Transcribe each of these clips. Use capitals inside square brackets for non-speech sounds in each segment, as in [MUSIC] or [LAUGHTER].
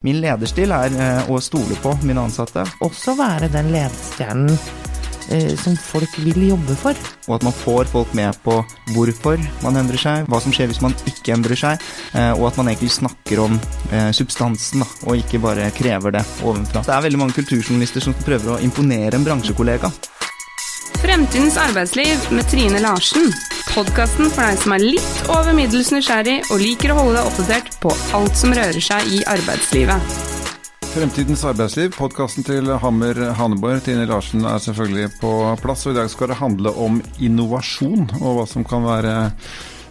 Min lederstil er eh, å stole på mine ansatte. Også være den ledestjernen eh, som folk vil jobbe for. Og at man får folk med på hvorfor man endrer seg, hva som skjer hvis man ikke endrer seg, eh, og at man egentlig snakker om eh, substansen, da, og ikke bare krever det ovenfra. Det er veldig mange kulturjournalister som prøver å imponere en bransjekollega. Fremtidens arbeidsliv med Trine Larsen. Podkasten for deg som er litt over middels nysgjerrig og liker å holde deg oppdatert på alt som rører seg i arbeidslivet. Fremtidens arbeidsliv, podkasten til Hammer Haneborg. Trine Larsen er selvfølgelig på plass, og i dag skal det handle om innovasjon og hva som kan være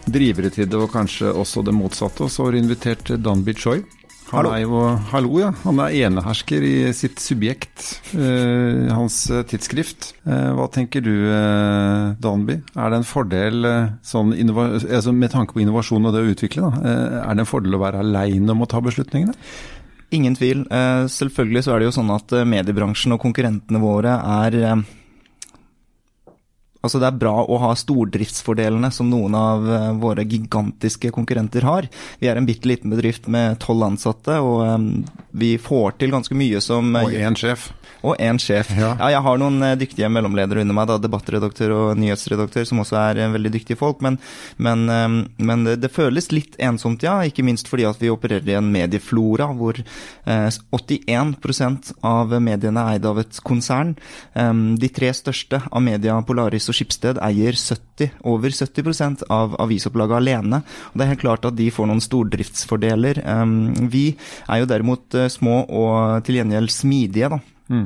drivere til det, og kanskje også det motsatte. Og så har du invitert Danby Choi. Han Hallo. er jo hallo, ja. Han er enehersker i sitt subjekt, uh, hans tidsskrift. Uh, hva tenker du, uh, Danby? Er det en fordel sånn altså med tanke på innovasjon og det å utvikle, da, er det en fordel å være aleine om å ta beslutningene? Ingen tvil. Selvfølgelig så er det jo sånn at mediebransjen og konkurrentene våre er Altså Det er bra å ha stordriftsfordelene som noen av eh, våre gigantiske konkurrenter har. Vi er en bitte liten bedrift med tolv ansatte, og eh, vi får til ganske mye som eh, Og én sjef. Og én sjef. Ja. Ja. jeg har noen dyktige mellomledere under meg, da, debattredaktør og nyhetsredaktør, som også er veldig dyktige folk. Men, men, men det, det føles litt ensomt, ja. Ikke minst fordi at vi opererer i en medieflora hvor eh, 81 av mediene er eid av et konsern. De tre største, av media Polaris og Skipsted, eier 70, over 70% av avisopplaget alene. Og det er helt klart at de får noen stordriftsfordeler. Eh, vi er jo derimot eh, små og til gjengjeld smidige, da. Mm.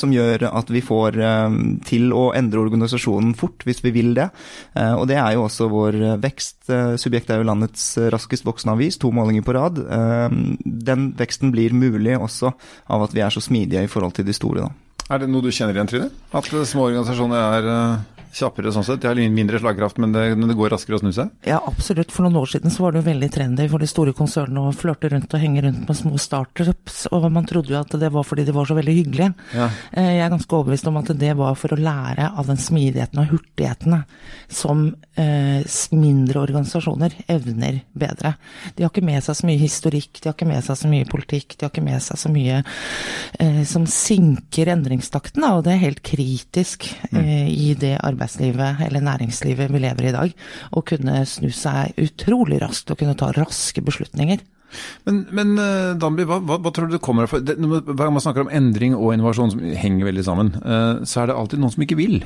som gjør at vi får eh, til å endre organisasjonen fort, hvis vi vil det. Eh, og det er jo også vår eh, vekst. Subjektet Subjekt er jo landets eh, raskest voksende avis, to målinger på rad. Eh, den veksten blir mulig også av at vi er så smidige i forhold til de store, da. Er det noe du kjenner igjen, Trine? At eh, små organisasjoner er eh, kjappere sånn sett? De har mindre slagkraft, men det, men det går raskere å snu seg? Ja, absolutt. For noen år siden så var det jo veldig trendy for de store konsernene å flørte rundt og henge rundt med små startups, og man trodde jo at det var fordi de var så veldig hyggelige. Ja. Eh, Jeg er ganske overbevist om at det var for å lære av den smidigheten og hurtighetene som eh, mindre organisasjoner evner bedre. De har ikke med seg så mye historikk, de har ikke med seg så mye politikk, de har ikke med seg så mye eh, som sinker endringstakten, og det er helt kritisk eh, i det arbeidslivet eller næringslivet vi lever i i dag. Å kunne snu seg utrolig raskt og kunne ta raske beslutninger. Men, men eh, Danby, hva, hva, hva tror du det kommer av? Hver gang man snakker om endring og innovasjon som henger veldig sammen, eh, så er det alltid noen som ikke vil.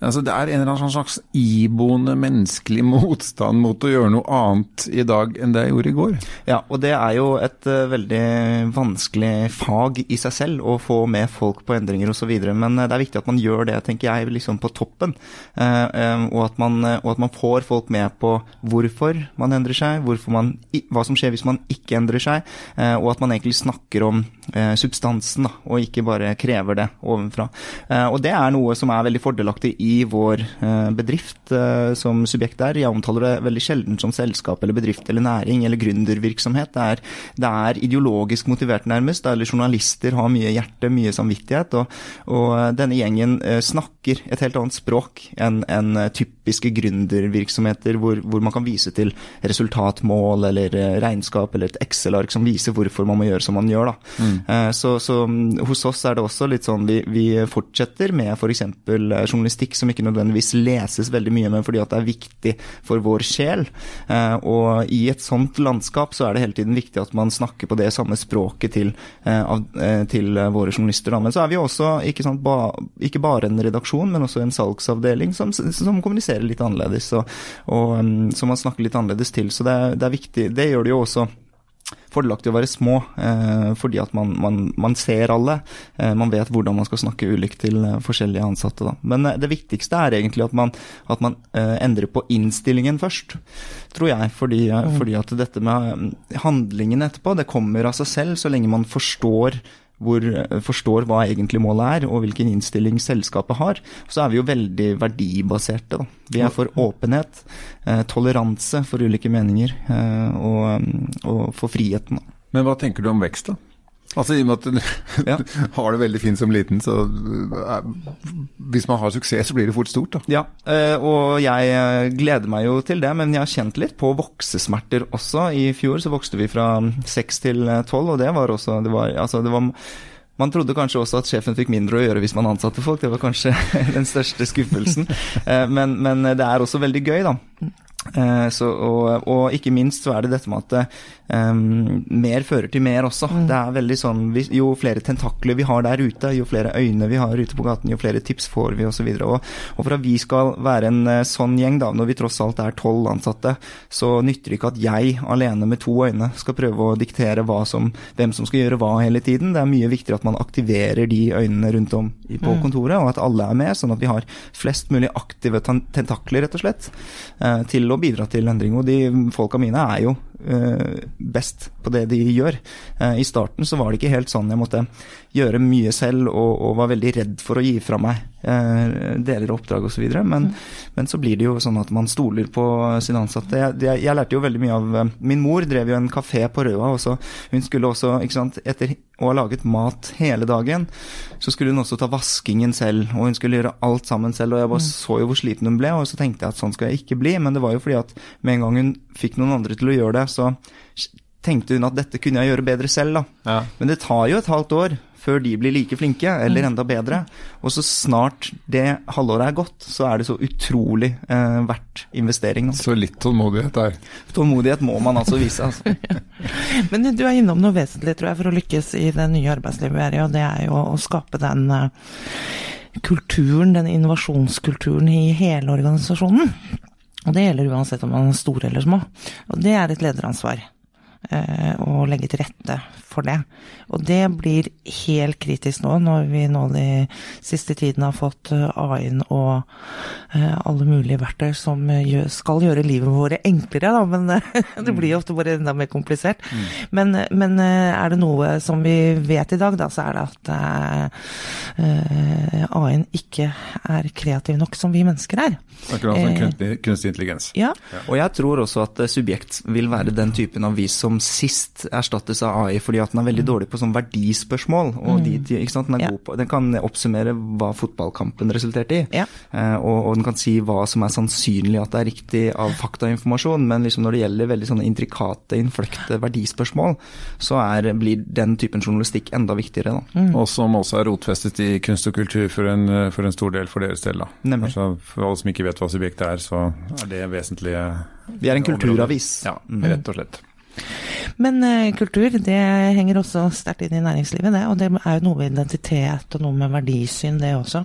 Altså, det er en eller annen slags iboende menneskelig [LAUGHS] motstand mot å gjøre noe annet i dag enn det jeg gjorde i går. Ja, og det er jo et uh, veldig vanskelig fag i seg selv å få med folk på endringer osv. Men eh, det er viktig at man gjør det, tenker jeg, liksom på toppen. Uh, og, at man, og at man får folk med på hvorfor man endrer seg, man, hva som skjer hvis man ikke endrer seg, og at man egentlig snakker om substansen, da, og ikke bare krever det ovenfra. Og det er noe som er veldig fordelaktig i vår eh, bedrift eh, som subjekt der. Jeg omtaler det veldig sjelden som selskap eller bedrift eller næring eller gründervirksomhet. Det er, det er ideologisk motivert nærmest, eller journalister har mye hjerte, mye samvittighet, og, og denne gjengen eh, snakker et helt annet språk enn eh, typiske gründervirksomheter hvor, hvor man kan vise til resultatmål eller eh, regnskap eller et Excel-ark som viser hvorfor man må gjøre som man gjør. Da. Mm. Så, så mm, hos oss er det også litt sånn vi, vi fortsetter med f.eks. journalistikk som ikke nødvendigvis leses veldig mye men fordi at det er viktig for vår sjel. Eh, Og i et sånt landskap så er det hele tiden viktig at man snakker på det samme språket til, eh, eh, til våre journalister. Men så er vi også ikke, sant, ikke bare en redaksjon, men også en salgsavdeling som, som kommuniserer litt annerledes. Og, og mm, som man snakker litt annerledes til. Så det, det er viktig. Det gjør det jo også fordelaktig å være små, eh, fordi at man, man, man ser alle. Eh, man vet hvordan man skal snakke ulikt til eh, forskjellige ansatte. Da. Men det viktigste er egentlig at man, at man endrer på innstillingen først, tror jeg. Fordi, eh, fordi at dette med handlingen etterpå, det kommer av seg selv så lenge man forstår hvor, forstår hva egentlig målet er, og hvilken innstilling selskapet har, så er vi jo veldig verdibaserte. Da. Vi er for åpenhet, eh, toleranse for ulike meninger, eh, og, og for friheten. Men hva tenker du om vekst, da? Altså i og med at du [LAUGHS] Ja. har det veldig fint som liten, så eh, hvis man har suksess, så blir det fort stort, da. Ja, eh, og jeg eh, gleder meg jo til det, men jeg har kjent litt på voksesmerter også. I fjor så vokste vi fra seks til tolv, og det var også det var, altså det var man trodde kanskje også at sjefen fikk mindre å gjøre hvis man ansatte folk. Det var kanskje [LAUGHS] den største skuffelsen. [LAUGHS] Men, men det er også veldig gøy, da. Eh, Så, og, og ikke minst så er det dette med at eh, mer fører til mer også. Det er veldig sånn, Jo flere tentakler vi har der ute, jo flere øyne vi har ute på gaten, jo flere tips får vi osv. Og, og for at vi skal være en eh, sånn gjeng, da, når vi tross alt er tolv ansatte, så nytter det ikke at jeg alene med to øyne skal prøve å diktere som, hvem som skal gjøre hva hele tiden. Det er mye viktigere at man aktiverer de øynene rundt om i- på kontoret, og at alle er med, sånn at vi har flest mulig aktive tentakler, rett og slett, eh, til å bidra til endring. Og de folka mine er jo best på det de gjør. Eh, I starten så var det ikke helt sånn. Jeg måtte gjøre mye selv og, og var veldig redd for å gi fra meg eh, deler av oppdrag osv. Men, men så blir det jo sånn at man stoler på sine ansatte. Jeg, jeg, jeg lærte jo veldig mye av eh, Min mor drev jo en kafé på Røa. Og så, hun skulle også, ikke sant, etter å ha laget mat hele dagen, så skulle hun også ta vaskingen selv. Og hun skulle gjøre alt sammen selv. Og jeg bare så jo hvor sliten hun ble, og så tenkte jeg at sånn skal jeg ikke bli. Men det var jo fordi at med en gang hun fikk noen andre til å gjøre det, så tenkte hun at dette kunne jeg gjøre bedre selv, da. Ja. Men det tar jo et halvt år før de blir like flinke, eller enda bedre. Og så snart det halvåret er gått, så er det så utrolig eh, verdt investering. Så litt tålmodighet der. Tålmodighet må man altså vise. Altså. [LAUGHS] Men du er innom noe vesentlig, tror jeg, for å lykkes i det nye arbeidslivet vi er i, og det er jo å skape den eh, kulturen, den innovasjonskulturen i hele organisasjonen. Og det gjelder uansett om man er stor eller små. Og det er et lederansvar. Eh, Å legge til rette for det. Og det blir helt kritisk nå, når vi nå de siste tiden har fått eh, AI-en og eh, alle mulige verktøy som eh, gjør, skal gjøre livet våre enklere, da, men eh, [LAUGHS] det blir jo ofte bare enda mer komplisert. Men, men eh, er det noe som vi vet i dag, da, så er det at eh, eh, AI-en ikke er kreativ nok som vi mennesker er. Akkurat som Eh. kunstig, kunstig intelligens? Ja, Og jeg tror også at eh, Subjekt vil være den typen av vis som sist erstattes av AI, fordi at den er veldig dårlig på sånn verdispørsmål. og de, de, ikke sant? Den, er Ja. god på, den kan oppsummere hva fotballkampen resulterte i, Ja. eh, og, og den kan si hva som er sannsynlig at det er riktig av faktainformasjon, men liksom når det gjelder veldig sånne intrikate, innfløkte verdispørsmål, så er, blir den typen journalistikk enda viktigere. da. Og som også er rotfestet i kunst og kultur for en, for en stor del for deres del. da. Altså, for alle som ikke vet hva subjektet er, så er det vesentlige Vi er en kulturavis. Ja, Mm. rett og slett. Men eh, kultur det henger også sterkt inn i næringslivet, det. Og det er jo noe med identitet og noe med verdisyn, det også.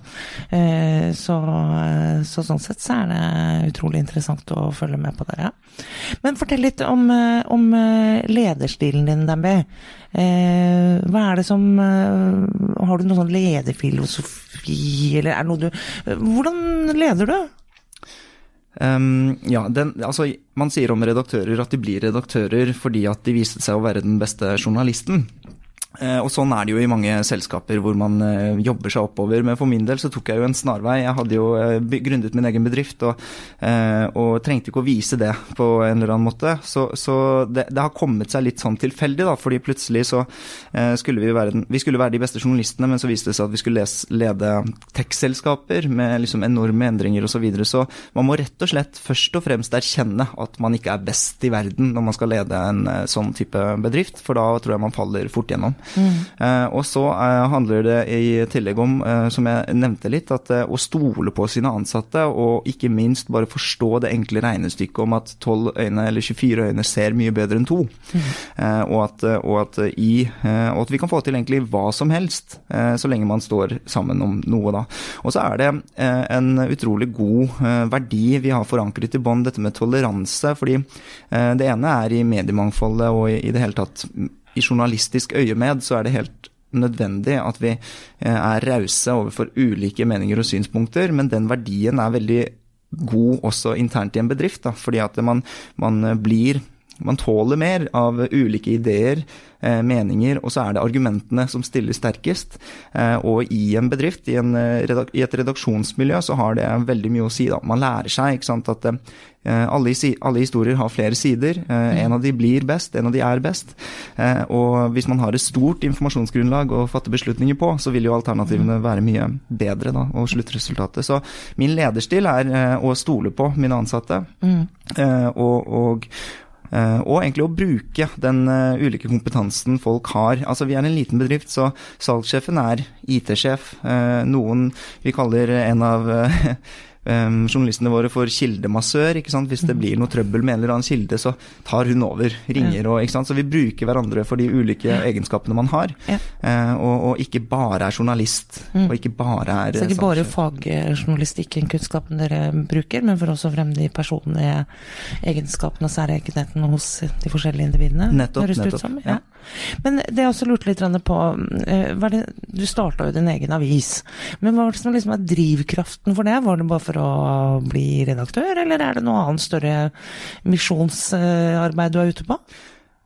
Eh, så, eh, så sånn sett så er det utrolig interessant å følge med på det. Ja. Men fortell litt om, eh, om eh, lederstilen din, Dambi. Eh, hva er det som Har du noen sånn lederfilosofi, eller er det noe du Hvordan leder du? Ehm, ja, den, altså, man sier om redaktører at de blir redaktører fordi at de viste seg å være den beste journalisten. Eh, og sånn er det jo i mange selskaper hvor man eh, jobber seg oppover. Men for min del så tok jeg jo en snarvei. Jeg hadde jo eh, by- min egen bedrift og, og trengte ikke å vise det på en eller annen måte. Så, så det, det har kommet seg litt sånn tilfeldig, da. Fordi plutselig så skulle vi være Vi skulle være de beste journalistene, men så viste det seg at vi skulle les, lede tech-selskaper med liksom enorme endringer osv. Så, videre. så man må rett og slett først og fremst erkjenne at man ikke er best i verden når man skal lede en sånn type bedrift, for da tror jeg man faller fort gjennom. Eh, og så eh, handler det i tillegg om, eh, som jeg nevnte litt, at å stole på sine ansatte, og ikke minst bare forstå det enkle regnestykket om at 12 øyne eller 24 øyne ser mye bedre enn to. Mm. og, at, og, at, i, og at vi kan få til egentlig hva som helst, så lenge man står sammen om noe, da. Og så er det en utrolig god verdi vi har forankret i bånd, dette med toleranse. fordi det ene er i mediemangfoldet og i, i det hele tatt i journalistisk øyemed så er det helt nødvendig at vi eh, er rause overfor ulike meninger og synspunkter, men den verdien er veldig god også internt i en bedrift. Da, fordi at man, man blir man tåler mer av ulike ideer, eh, meninger, og så er det argumentene som stiller sterkest. Eh, og i en bedrift, i, en, eh, i et redaksjonsmiljø, så har det veldig mye å si. Da. Man lærer seg ikke sant, at alle, alle, historier har flere sider. En av de blir best, en av de er best. Og hvis man har et stort informasjonsgrunnlag å fatte beslutninger på, så vil jo alternativene være mye bedre, da, og sluttresultatet. Så min lederstil er å stole på mine ansatte. Mm. og, og og egentlig å bruke den eh, ulike kompetansen folk har. Altså Vi er en liten bedrift, så salgssjefen er IT-sjef. Eh, noen vi kaller en av um, journalistene våre for kildemassør. ikke sant? Hvis det mm. blir noe trøbbel med en eller annen kilde, så tar hun over, ringer og ikke sant? Så vi bruker hverandre for de ulike egenskapene man har. Ja. Uh, og, og, ikke bare er journalist, mm. og ikke bare er Så ikke bare fagjournalistikken, kunnskapen dere bruker, men for også frem de personlige egenskapene og særegenhetene hos de forskjellige individene? Nettopp. nettopp. Ja. Men det jeg også lurte litt på, uh, det, du starta jo din egen avis. Men hva var det som liksom er drivkraften for det? Var det bare for for å bli redaktør, eller er det noe annet større misjonsarbeid du er ute på?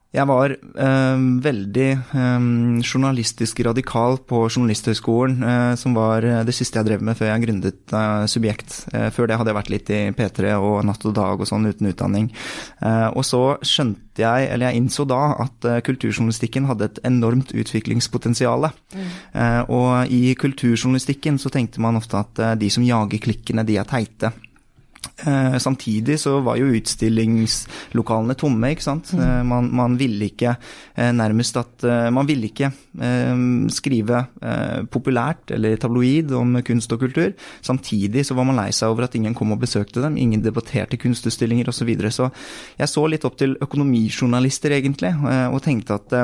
Jeg var eh, veldig eh, journalistisk radikal på Journalisthøgskolen, eh, som var det siste jeg drev med før jeg gründet eh, Subjekt. Eh, før det hadde jeg vært litt i P3 og Natt og Dag og sånn uten utdanning. Eh, og så skjønte jeg, eller jeg innså da, at kulturjournalistikken hadde et enormt utviklingspotensial. Mm. og i kulturjournalistikken så tenkte man ofte at de som jager klikkene, de er teite. Eh, samtidig så var jo utstillingslokalene tomme, ikke sant. Mm. Eh, man, man, ville ikke eh, nærmest at Man ville ikke skrive populært eller tabloid om kunst og kultur. Samtidig så var man lei seg over at ingen kom og besøkte dem, ingen debatterte kunstutstillinger osv. Så, videre. så jeg så litt opp til økonomijournalister, egentlig, og tenkte at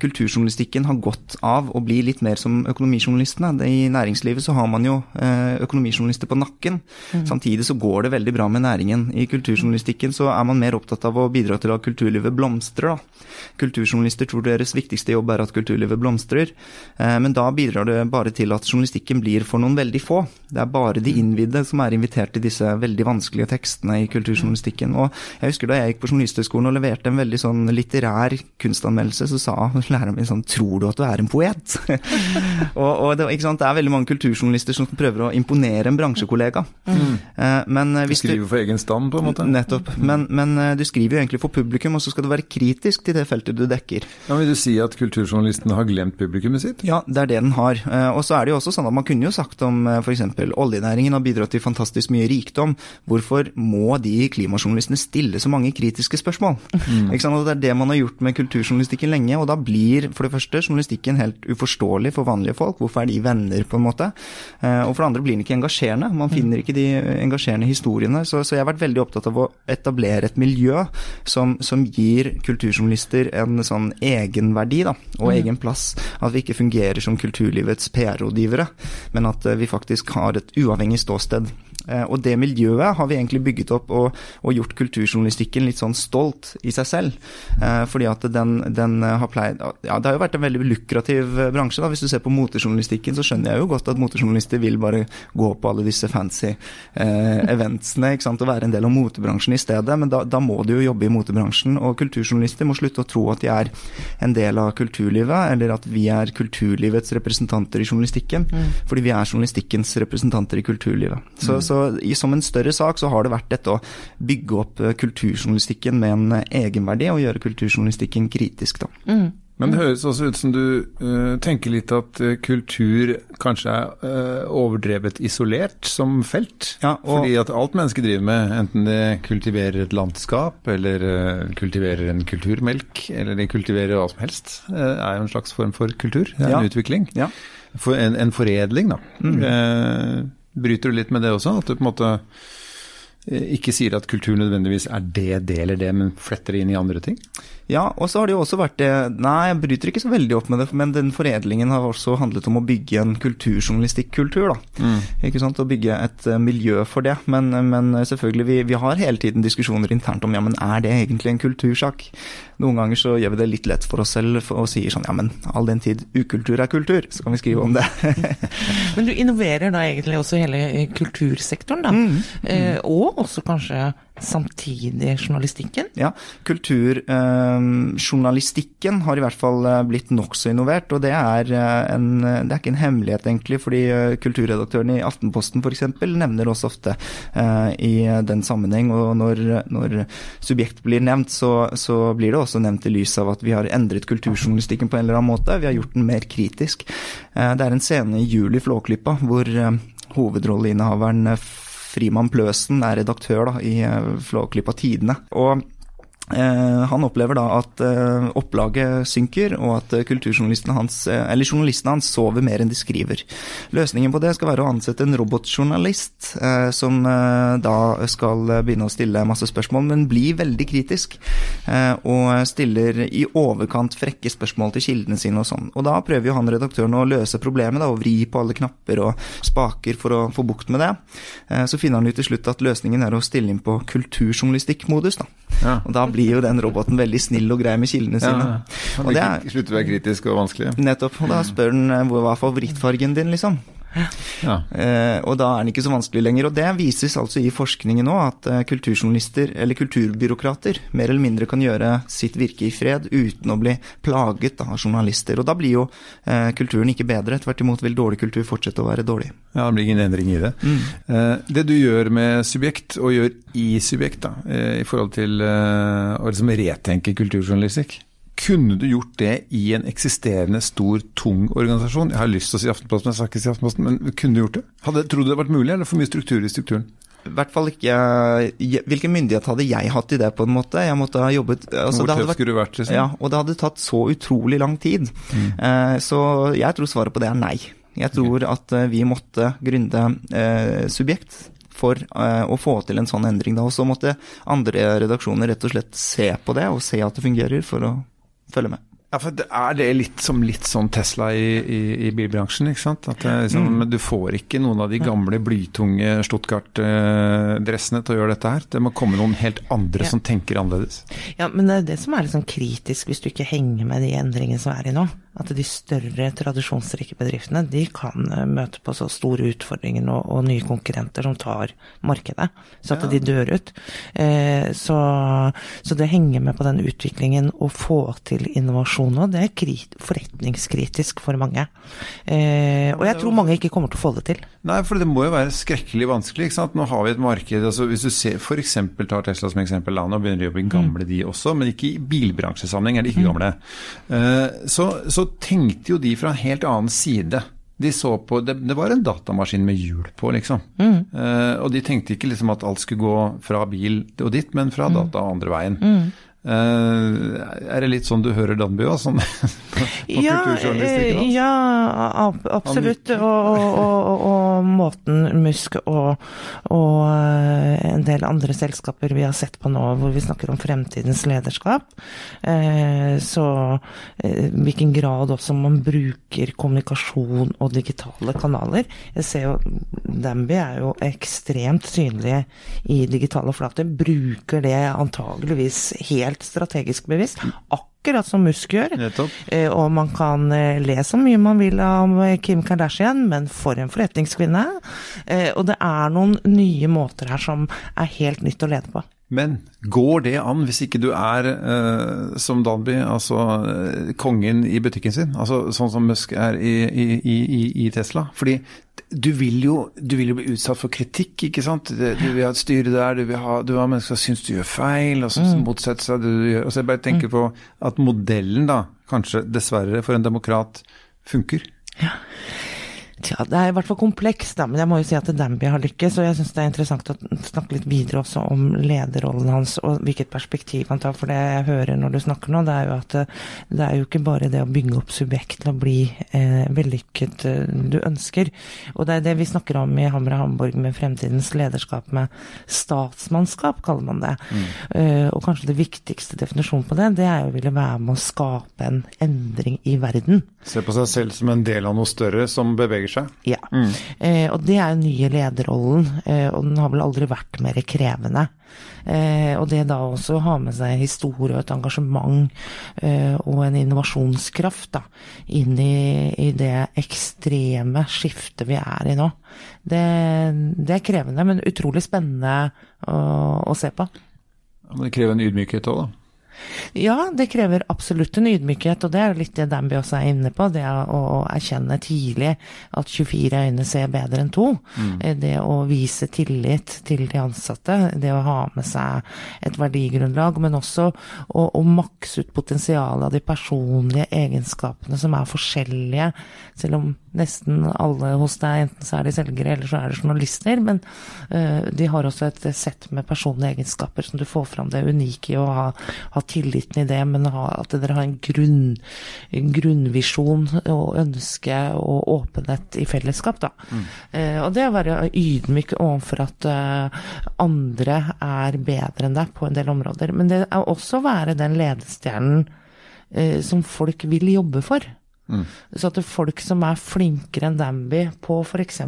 kulturjournalistikken har godt av å bli litt mer som økonomijournalistene. I næringslivet så har man jo økonomijournalister på nakken. Mm. Samtidig så går det veldig bra med næringen. I kulturjournalistikken så er man mer opptatt av å bidra til at kulturlivet blomstrer. Da. Kulturjournalister tror deres viktigste jobb er at kulturlivet blomstrer, eh, men da bidrar det bare til at journalistikken blir for noen veldig få. Det er bare de innvidde som er invitert til disse veldig vanskelige tekstene i kulturjournalistikken. Og jeg husker da jeg gikk på Journalisthøgskolen og leverte en veldig sånn litterær kunstanmeldelse, så sa læreren min sånn Tror du at du er en poet? [LAUGHS] og, og det, det, er veldig mange kulturjournalister som prøver å imponere en bransjekollega. Mm. Eh, men du skriver for egen stand, på en måte? Nettopp. Men, men, eh, du skriver jo egentlig for publikum, og så skal du være kritisk til det feltet du dekker. Ja, Vil du si at kulturjournalisten har glemt publikummet sitt? Ja, det er det den har. Eh, og så er det jo også sånn at man kunne jo sagt om f.eks. oljenæringen har bidratt til fantastisk mye rikdom. Hvorfor må de klimajournalistene stille så mange kritiske spørsmål? Mm. Ikke sant? Og det er det man har gjort med kulturjournalistikken lenge, og da blir for det første journalistikken helt uforståelig for vanlige folk. Hvorfor er de venner, på en måte? Og for det andre blir den ikke engasjerende. Man finner ikke de engasjerende historiene. Så, så, jeg har vært veldig opptatt av å etablere et miljø som, som gir kulturjournalister en sånn egenverdi da, og mm. egen plass. At vi ikke fungerer som kulturlivets PR-rådgivere, men at eh, vi faktisk har et uavhengig ståsted. Eh, og det miljøet har vi egentlig bygget opp og, og gjort kulturjournalistikken litt sånn stolt i seg selv. Eh, fordi at den, den, har pleid Ja, det har jo vært en veldig lukrativ bransje. da, Hvis du ser på motejournalistikken, så skjønner jeg jo godt at motejournalister vil bare gå på alle disse fancy eh, eventsene ikke sant, og være en del av motebransjen i stedet. Men da, da må du jo jobbe i motebransjen. Og kulturjournalister må slutte å tro at de er en del av kulturlivet, eller at vi er kulturlivets representanter i journalistikken. Mm. Fordi vi er journalistikkens representanter i kulturlivet. Så, mm. så i, som en større sak så har det vært dette å bygge opp eh, kulturjournalistikken med en eh, egenverdi, og gjøre kulturjournalistikken kritisk, da. Mm. Men det høres også ut som du uh, tenker litt at uh, kultur kanskje er uh, overdrevet isolert som felt. Ja, Fordi at alt mennesker driver med, enten det kultiverer et landskap, eller kultiverer en kulturmelk, eller de kultiverer hva som helst, er jo en slags form for kultur. Det er ja. en utvikling. Ja. For en, en, foredling, da. Mm. Bryter du litt med det også? At du på en måte eh, ikke sier at kultur nødvendigvis er det, det eller det, men fletter det inn i andre ting? Ja, og så har det jo også vært det Nei, jeg bryter ikke så veldig opp med det, men den foredlingen har også handlet om å bygge en kulturjournalistikkultur, da. Mm. Ikke sant, Å bygge et uh, miljø for det. Men, men selvfølgelig, vi, vi, har hele tiden diskusjoner internt om ja, men er det egentlig en kultursak? Noen ganger så gjør vi det litt lett for oss selv og sier sånn ja, men all den tid ukultur er kultur, så kan vi skrive om det. [LAUGHS] men du innoverer da egentlig også hele kultursektoren, da. Mm. Mm. Eh, og også kanskje samtidig journalistikken? Ja, kulturjournalistikken eh, har i hvert fall eh, blitt nokså innovert. Og det er, eh, en, det er ikke en hemmelighet, egentlig, fordi eh, kulturredaktøren i Aftenposten f.eks. nevner oss ofte eh, i den sammenheng. Og når, når subjekt blir nevnt, så, så, blir det også nevnt i lys av at vi har endret kulturjournalistikken på en eller annen måte. Vi har gjort den mer kritisk. Eh, det er en scene i Juli Flåklypa hvor hovedrolleinnehaveren Frimann Pløsen er redaktør da, i eh, Flåklypa Tidene. Og Eh, han opplever da at eh, opplaget synker, og at eh, kulturjournalistene hans, eller journalistene hans sover mer enn de skriver. Løsningen på det skal være å ansette en robotjournalist, som da skal begynne å stille masse spørsmål, men blir veldig kritisk. Og stiller i overkant frekke spørsmål til kildene sine og sånn. Og da prøver jo han redaktøren å løse problemet, da, og vri på alle knapper og spaker for å få bukt med det. Så finner han jo til slutt at løsningen er å stille inn på kulturjournalistikkmodus, da. Ja. Og da blir blir jo den roboten veldig snill og grei med kildene sine. Ja, og det er, slutter å være kritisk og vanskelig. Nettopp. Og da spør den eh, hva er favorittfargen din, liksom. Ja. Eh, og da er den ikke så vanskelig lenger. Og det vises altså i forskningen nå at eh, kulturjournalister, eller kulturbyråkrater, mer eller mindre kan gjøre sitt virke i fred uten å bli plaget av journalister. Og da blir jo eh, kulturen ikke bedre, tvert imot vil dårlig kultur fortsette å være dårlig. Ja, det blir ingen endring i det. Mm. Eh, det du gjør med subjekt, og gjør i subjekt, da, eh, i forhold til eh, å liksom retenke kulturjournalistikk, kunne du gjort det i en eksisterende stor, tung organisasjon? Jeg har lyst til å si Aftenposten, men jeg skal ikke si Aftenposten, men kunne du gjort det? Hadde, Tror du det hadde vært mulig, eller for mye struktur i strukturen? I hvert fall ikke Hvilken myndighet hadde jeg hatt i det, på en måte? Jeg måtte ha jobbet altså, Hvor tøff skulle du vært, liksom? Ja, og det hadde tatt så utrolig lang tid. Mm. Eh, så jeg tror svaret på det er nei. Jeg tror okay. at eh, vi måtte gründe eh, subjekt for eh, å få til en sånn endring. da, Og så måtte andre redaksjoner rett og slett se på det, og se at det fungerer, for å følge med. Ja, for Er det litt som litt sånn Tesla i, i, i bilbransjen? ikke sant? At liksom, mm. Du får ikke noen av de gamle blytunge Stuttgart-dressene til å gjøre dette her. Det må komme noen helt andre ja. som tenker annerledes. Ja, men det er det som er litt sånn kritisk hvis du ikke henger med de endringene som er i nå at de større tradisjonsrike bedriftene de kan eh, møte på så store utfordringer og, og nye konkurrenter som tar markedet, så at ja. de dør ut. Eh, så, så, det henger med på den utviklingen å få til innovasjon nå, det er krit, forretningskritisk for mange. Eh, og jeg tror mange ikke kommer til å få det til. Nei, for det må jo være skrekkelig vanskelig. ikke sant? Nå har vi et marked altså Hvis du ser f.eks. tar Tesla som eksempel, nå begynner de å bli gamle mm. de også, men ikke i bilbransjesammenheng er de ikke mm. gamle. Eh, så så tenkte jo de fra en helt annen side. De så på, Det, det var en datamaskin med hjul på, liksom. Mm. Uh, og de tenkte ikke liksom at alt skulle gå fra bil og dit, men fra mm. data andre veien. Mm. Uh, er det litt sånn du hører Danby òg? som [LAUGHS] ja, eh, ja, absolutt. Og, og, og, måten Musk og, og, en del andre selskaper vi har sett på nå, hvor vi snakker om fremtidens lederskap. Så hvilken grad også man bruker kommunikasjon og digitale kanaler. Jeg ser jo Danby er jo ekstremt synlige i digitale flater. Bruker det antageligvis helt helt strategisk bevisst. Akkurat som Musk gjør. Eh, og man kan eh, le så mye man vil om eh, Kim Kardashian, men for en forretningskvinne. Og det er noen nye måter her som er helt nytt å lede på. Men går det an hvis ikke du er eh, som Danby, altså eh, kongen i butikken sin? Altså sånn som Musk er i, i, i, i Tesla? Fordi du vil, jo, du vil, jo, bli utsatt for kritikk, ikke sant. Du vil ha et styre der, du vil ha, du har mennesker som syns du gjør feil, og som mm. motsetter seg det du gjør. Og så jeg bare tenker mm. på at modellen, da, kanskje dessverre for en demokrat, funker. Ja. Tja, det er i hvert fall komplekst, da, men jeg må jo si at Danby har lykkes. Og jeg syns det er interessant å snakke litt videre også om lederrollen hans og hvilket perspektiv han tar. For det jeg hører når du snakker nå, det er jo at eh, det er jo ikke bare det å bygge opp subjekt til å bli eh, vellykket eh, du ønsker. Og det er det vi snakker om i Hamra Hamburg med fremtidens lederskap med statsmannskap, kaller man det. Mm. Uh, og kanskje det viktigste definisjonen på det, det er jo å ville være med å skape en endring i verden. Se på seg selv som en del av noe større som beveger beveger seg. Ja. Eh, og det er den nye lederrollen, eh, og den har vel aldri vært mer krevende. Eh, og det da også å ha med seg historie og et engasjement eh, og en innovasjonskraft da, inn i, i det ekstreme skiftet vi er i nå, det, det er krevende, men utrolig spennende å, å se på. Men det krever en ydmykhet òg, da. Ja, det krever absolutt en ydmykhet, og det er jo litt det Danby også er inne på. Det å erkjenne tidlig at 24 øyne ser bedre enn to. Mm. Det å vise tillit til de ansatte. Det å ha med seg et verdigrunnlag, men også å, å makse ut potensialet av de personlige egenskapene som er forskjellige. Selv om nesten alle hos deg, enten så er de selgere eller så er de journalister, men uh, de har også et sett med personlige egenskaper som du får fram det unike i å ha, ha tilliten i det, men at dere har en, grunn, en grunnvisjon og ønske og åpenhet i fellesskap, da. Mm. Uh, og det å være ydmyk overfor at uh, andre er bedre enn deg på en del områder. Men det er også å være den ledestjernen som folk vil jobbe for. Mm. Så at folk som er flinkere enn Danby på f.eks.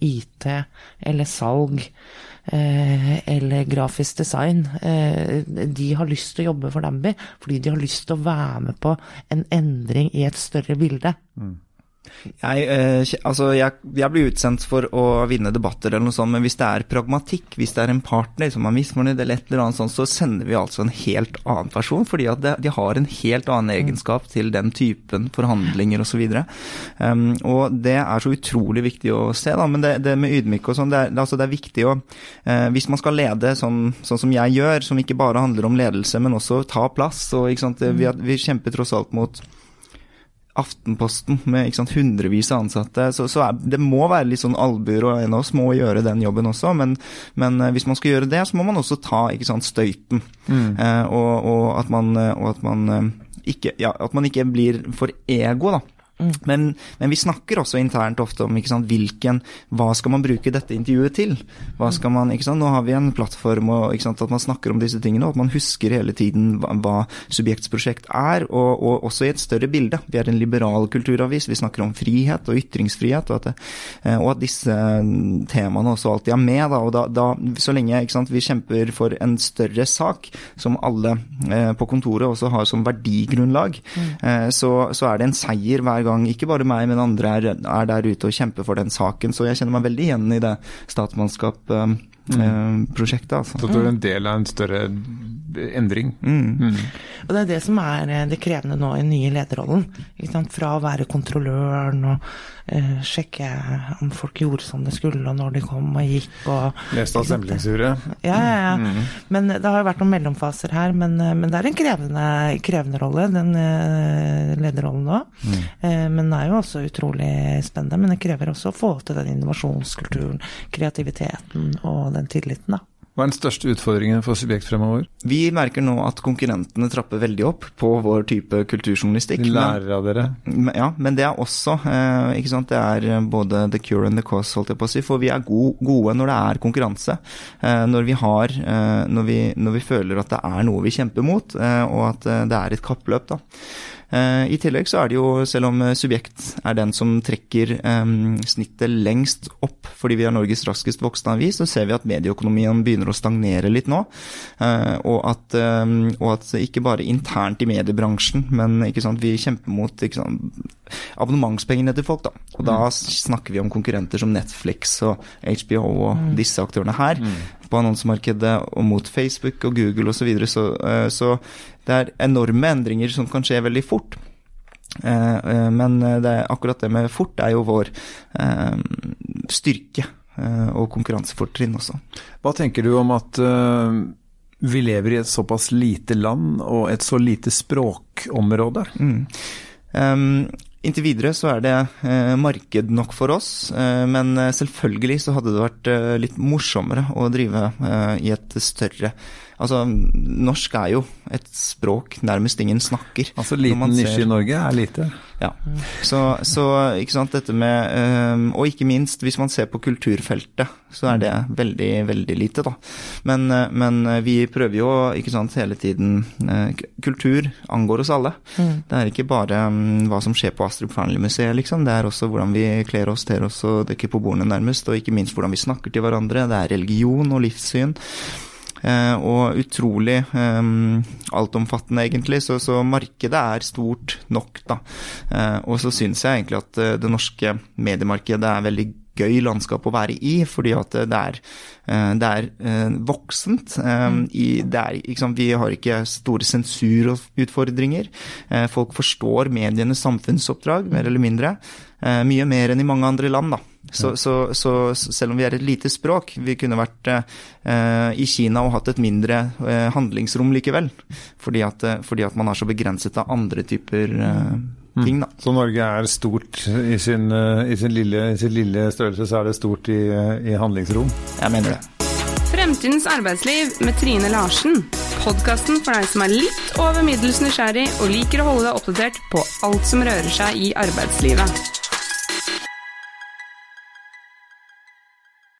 IT eller salg eh, eller grafisk design, eh, de har lyst til å jobbe for Danby fordi de har lyst til å være med på en endring i et større bilde. Mm. Jeg, eh, altså jeg, jeg, blir utsendt for å vinne debatter eller noe sånt, men hvis det er pragmatikk, hvis det er en partner som er misfornøyd eller et eller annet sånt, så sender vi altså en helt annen person, fordi at de har en helt annen egenskap til den typen forhandlinger osv. Um, og det er så utrolig viktig å se, da. Men det, det med ydmyk og sånn, det, altså det, er viktig å uh, Hvis man skal lede sånn, sånn, som jeg gjør, som ikke bare handler om ledelse, men også ta plass, og vi, vi kjemper tross alt mot Aftenposten med sant, hundrevis av ansatte. Så, så er, det må være litt sånn albuer, og en av oss må gjøre den jobben også. Men, men, eh, hvis man skal gjøre det, så må man også ta sant, støyten. Mm. Eh, og, og, at man, eh, og at man eh, ikke, ja, at man ikke blir for ego, da. Mm. Men, men, vi snakker også internt ofte om sant, hvilken, hva skal man bruke dette intervjuet til. Mm. man, sant, Nå har vi en plattform og sant, at man snakker om disse tingene, og at man husker hele tiden hva, hva subjektsprosjekt er, og, og, også i et større bilde. Vi er en liberal kulturavis, vi snakker om frihet og ytringsfrihet, og at, det, eh, og at disse temaene også alltid er med. Da, og da, da, så lenge vi kjemper for en større sak, som alle eh, på kontoret også har som verdigrunnlag, mm. eh, så, så er det en seier hver gang gang ikke bare meg, men andre er, er der ute og kjemper for den saken. Så jeg kjenner meg veldig igjen i det statsmannskap-prosjektet. Um, altså. Så du er en del av en større endring. Mm. Mm. Og Det er det som er eh, det krevende nå i den nye lederrollen. Fra å være kontrolløren og uh, sjekke om folk gjorde som de skulle, og når de kom og gikk. Og, Leste av stemplingsuret. Ja, ja, ja. Mm. Men det har jo vært noen mellomfaser her. Men, eh, men det er en krevende, krevende rolle, den uh, lederrollen nå. Uh, men den er jo også utrolig spennende. Men det krever også å få til den innovasjonskulturen, kreativiteten og den tilliten, da. Hva er den største utfordringen for Subjekt fremover? Vi merker nå at konkurrentene trapper veldig opp på vår type kulturjournalistikk. De lærer av dere? Ja, men det er også eh, ikke sant? Det er eh, både the cure and the cause, holdt jeg på å si. For vi er gode når det er konkurranse. Eh, når vi har når vi, når vi føler at det er noe vi kjemper mot, og at det er et kappløp, da. Eh, I tillegg så er det jo, selv om eh, Subjekt er den som trekker snittet lengst opp fordi vi er Norges raskest voksende avis, så ser vi at medieøkonomien begynner å stagnere litt nå. Uh, og, at, og, at, ikke bare internt i mediebransjen, men sant, vi kjemper mot sant, abonnementspengene til folk. Da. Og da mm. snakker vi om konkurrenter som Netflix og HBO og mm. disse aktørene her. På annonsemarkedet og mot Facebook og Google osv. Så, videre. så uh, Så det er enorme endringer som kan skje veldig fort. Uh, uh, men det akkurat det med fort er jo vår styrke og konkurransefortrinn også. Hva tenker du om at vi lever i et såpass lite land og et så lite språkområde? Mm. Um, Inntil videre så er det eh, marked nok for oss, eh, men eh, selvfølgelig så hadde det vært litt morsommere å drive i et større Altså, norsk er jo et språk nærmest ingen snakker. Altså liten nisje i Norge er lite? Ja. Så, så, ikke sant, dette med um, Og ikke minst, hvis man ser på kulturfeltet, så er det veldig, veldig lite, da. Men, men vi prøver jo ikke sant, hele tiden uh, Kultur angår oss alle. Mm. Det er ikke bare um, hva som skjer på Astrup Fearnley-museet, liksom. Det er også hvordan vi kler oss, ter oss og dekker på bordene, nærmest. Og ikke minst hvordan vi snakker til hverandre. Det er religion og livssyn. Eh, og utrolig um, altomfattende, egentlig. Så, så, markedet er stort nok, da. Eh, og så syns jeg egentlig at det norske mediemarkedet er veldig gøy landskap å være i, fordi at det er, det er voksent. Det er, liksom, vi har ikke store sensurutfordringer. Folk forstår medienes samfunnsoppdrag, mer eller mindre. Mye mer enn i mange andre land, da. Så, så, så, selv om vi er et lite språk, vi kunne vært eh, i Kina og hatt et mindre eh, handlingsrom likevel. Fordi at, eh, fordi at, man er så begrenset av andre typer eh, mm. Ting, da. Så Norge er stort i sin, eh, i sin, lille, i sin lille, størrelse, så er det stort i, i handlingsrom? Jeg mener det. Fremtidens arbeidsliv med Trine Larsen. Podkasten for deg som er litt over middels nysgjerrig og liker å holde deg oppdatert på alt som rører seg i arbeidslivet.